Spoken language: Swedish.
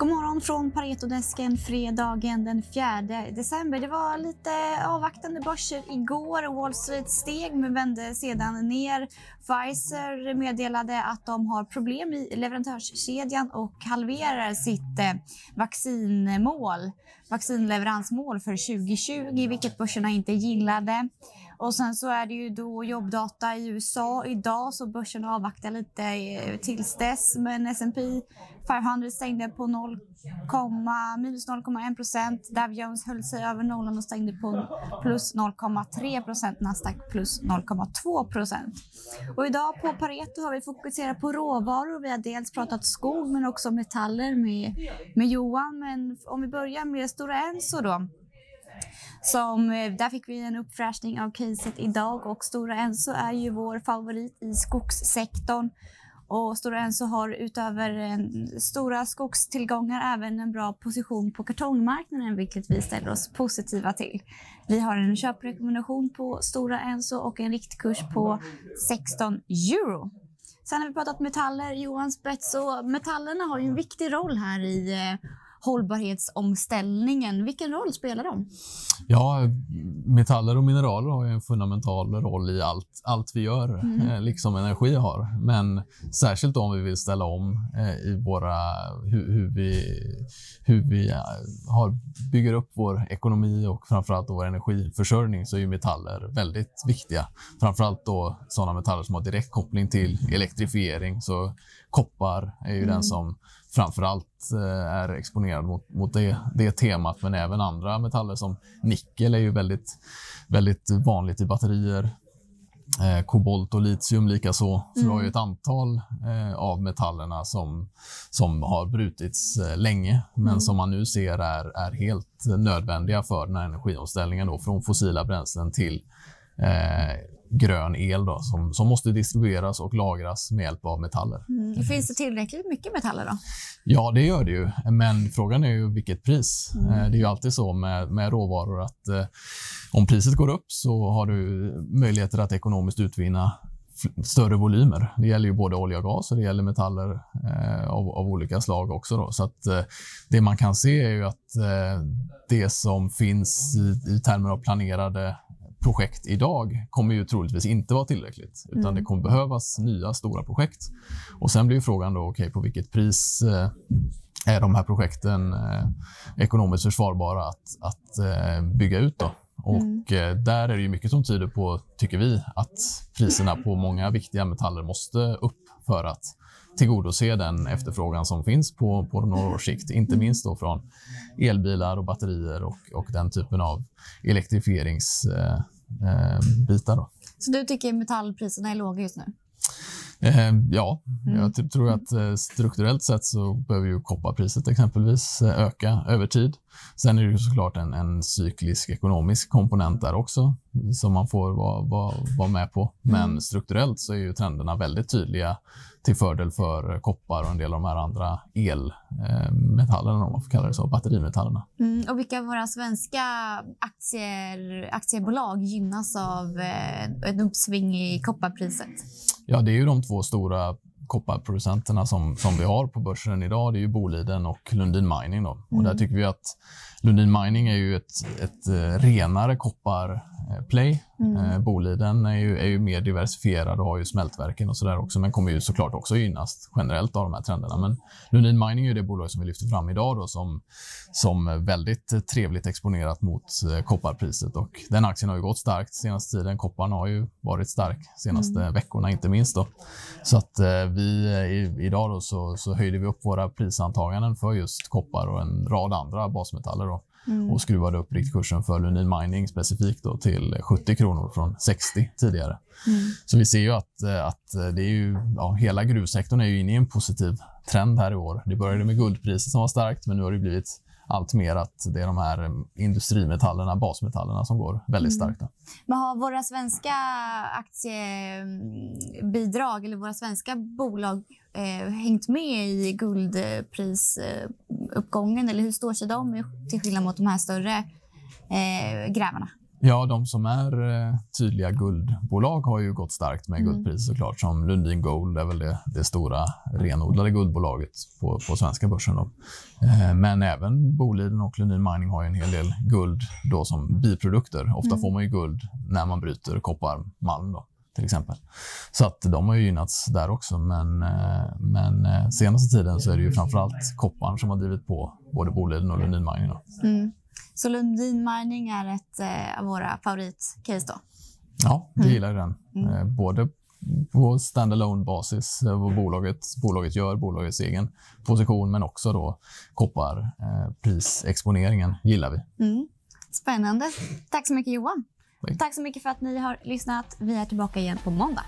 Johan från Paretodesken fredagen den 4 december. Det var lite avvaktande börser igår. Wall Street steg men vände sedan ner. Pfizer meddelade att de har problem i leverantörskedjan och halverar sitt eh, vaccinmål, vaccinleveransmål för 2020, vilket börserna inte gillade. Och sen så är det ju då jobbdata i USA idag så börsen avvaktar lite eh, tills dess. Men S&P 500 stängde på 0, minus 0,1 procent. Dow Jones höll sig över nollan och stängde på plus 0,3 procent. Nasdaq plus 0,2 procent. Och idag på Pareto har vi fokuserat på råvaror. Vi har dels pratat skog men också metaller med, med Johan. Men om vi börjar med Stora Enso då som, eh, där fick vi en uppfräschning av caset idag och Stora Enso är ju vår favorit i skogssektorn. Och Stora Enso har utöver stora skogstillgångar även en bra position på kartongmarknaden, vilket vi ställer oss positiva till. Vi har en köprekommendation på Stora Enso och en riktkurs på 16 euro. Sen har vi pratat metaller, Johan Spets, och metallerna har ju en viktig roll här i eh, hållbarhetsomställningen. Vilken roll spelar de? Ja, metaller och mineraler har en fundamental roll i allt, allt vi gör, mm. eh, liksom energi har. Men särskilt om vi vill ställa om eh, i våra, hur, hur vi, hur vi eh, har, bygger upp vår ekonomi och framförallt vår energiförsörjning så är metaller väldigt viktiga. Framförallt då sådana metaller som har direkt koppling till elektrifiering. Så koppar är ju mm. den som framförallt eh, är exponerad mot, mot det, det temat, men även andra metaller som nickel är ju väldigt, väldigt vanligt i batterier. Eh, kobolt och litium likaså. Så mm. vi har ju ett antal eh, av metallerna som, som har brutits eh, länge, men mm. som man nu ser är, är helt nödvändiga för den här energiomställningen då, från fossila bränslen till eh, grön el då, som, som måste distribueras och lagras med hjälp av metaller. Mm. Finns det tillräckligt mycket metaller? då? Ja, det gör det ju. Men frågan är ju vilket pris. Mm. Eh, det är ju alltid så med, med råvaror att eh, om priset går upp så har du möjligheter att ekonomiskt utvinna större volymer. Det gäller ju både olja och gas och det gäller metaller eh, av, av, olika slag också. Då. Så att, eh, det man kan se är ju att eh, det som finns i, i termer av planerade projekt idag kommer ju troligtvis inte vara tillräckligt. Utan mm. det kommer behövas nya stora projekt. Och Sen blir frågan då, okay, på vilket pris eh, är de här projekten eh, ekonomiskt försvarbara att, att eh, bygga ut? Då? Och mm. Eh, där är det ju mycket som tyder på, tycker vi, att priserna på många viktiga metaller måste upp för att tillgodose den efterfrågan som finns på, på några års sikt. Inte minst då från elbilar och batterier och, och den typen av elektrifieringsbitar. Eh, Eh, då. Så du tycker metallpriserna är låga just nu? Eh, ja, mm. jag tror att eh, strukturellt sett så behöver ju kopparpriset exempelvis eh, öka över tid. Sen är det ju såklart en, en cyklisk ekonomisk komponent där också som man får vara, vara, vara med på. Men mm. strukturellt så är ju trenderna väldigt tydliga till fördel för koppar och en del av de här andra elmetallerna, om man får kalla det så, batterimetallerna. Mm, och vilka av våra svenska aktier, aktiebolag gynnas av eh, ett uppsving i kopparpriset? Ja, det är ju de två stora kopparproducenterna som, som vi har på börsen idag. Det är ju Boliden och Lundin Mining. Då. Och där mm. tycker vi att Lundin Mining är ju ett, ett eh, renare kopparplay. Mm. Eh, Boliden är ju, är ju mer diversifierad och har ju smältverken och sådär också, men kommer ju såklart också gynnas generellt av de här trenderna. Men Lundin Mining är det bolag som vi lyfter fram idag då, som, som väldigt trevligt exponerat mot eh, kopparpriset. Och den aktien har ju gått starkt senaste tiden. Kopparn har ju varit stark senaste mm. veckorna, inte minst. Då. Så att eh, vi i, idag då så, så höjde vi upp våra prisantaganden för just koppar och en rad andra basmetaller. Då mm. och skruvade upp riktkursen för Lundin Mining specifikt då till 70 kronor från 60 tidigare. Mm. Så vi ser ju att, eh, att eh, det är ju, ja, hela gruvsektorn är ju inne i en positiv trend här i år. Det började med guldpriset som var starkt, men nu har det blivit allt mer att det är de här industrimetallerna, basmetallerna som går väldigt mm. starkt. Mm. Men har våra svenska aktiebidrag eller våra svenska bolag eh, hängt med i guldprisuppgången eller hur står sig de till skillnad mot de här större eh, grävarna? Ja, de som är eh, tydliga guldbolag har ju gått starkt med Mm. guldpris såklart. Som Lundin Gold är väl det, det stora renodlade guldbolaget på, på svenska börsen. Eh, men även Boliden och Lundin Mining har ju en hel del guld då som biprodukter. Ofta Mm. får man ju guld när man bryter kopparmalm då, till exempel. Så att de har ju gynnats där också. Men, eh, men eh, senaste tiden så är det ju framförallt kopparn som har drivit på både Boliden och Lundin Mining. Mm. Så Lundin Mining är ett eh, av våra favoritcase då? Ja, vi gillar ju den. Mm. Eh, både på standalone basis, eh, vad bolaget, bolaget gör, bolagets egen position, men också då kopparprisexponeringen gillar vi. Mm. Spännande. Tack så mycket Johan. Tack. Tack så mycket för att ni har lyssnat. Vi är tillbaka igen på måndag.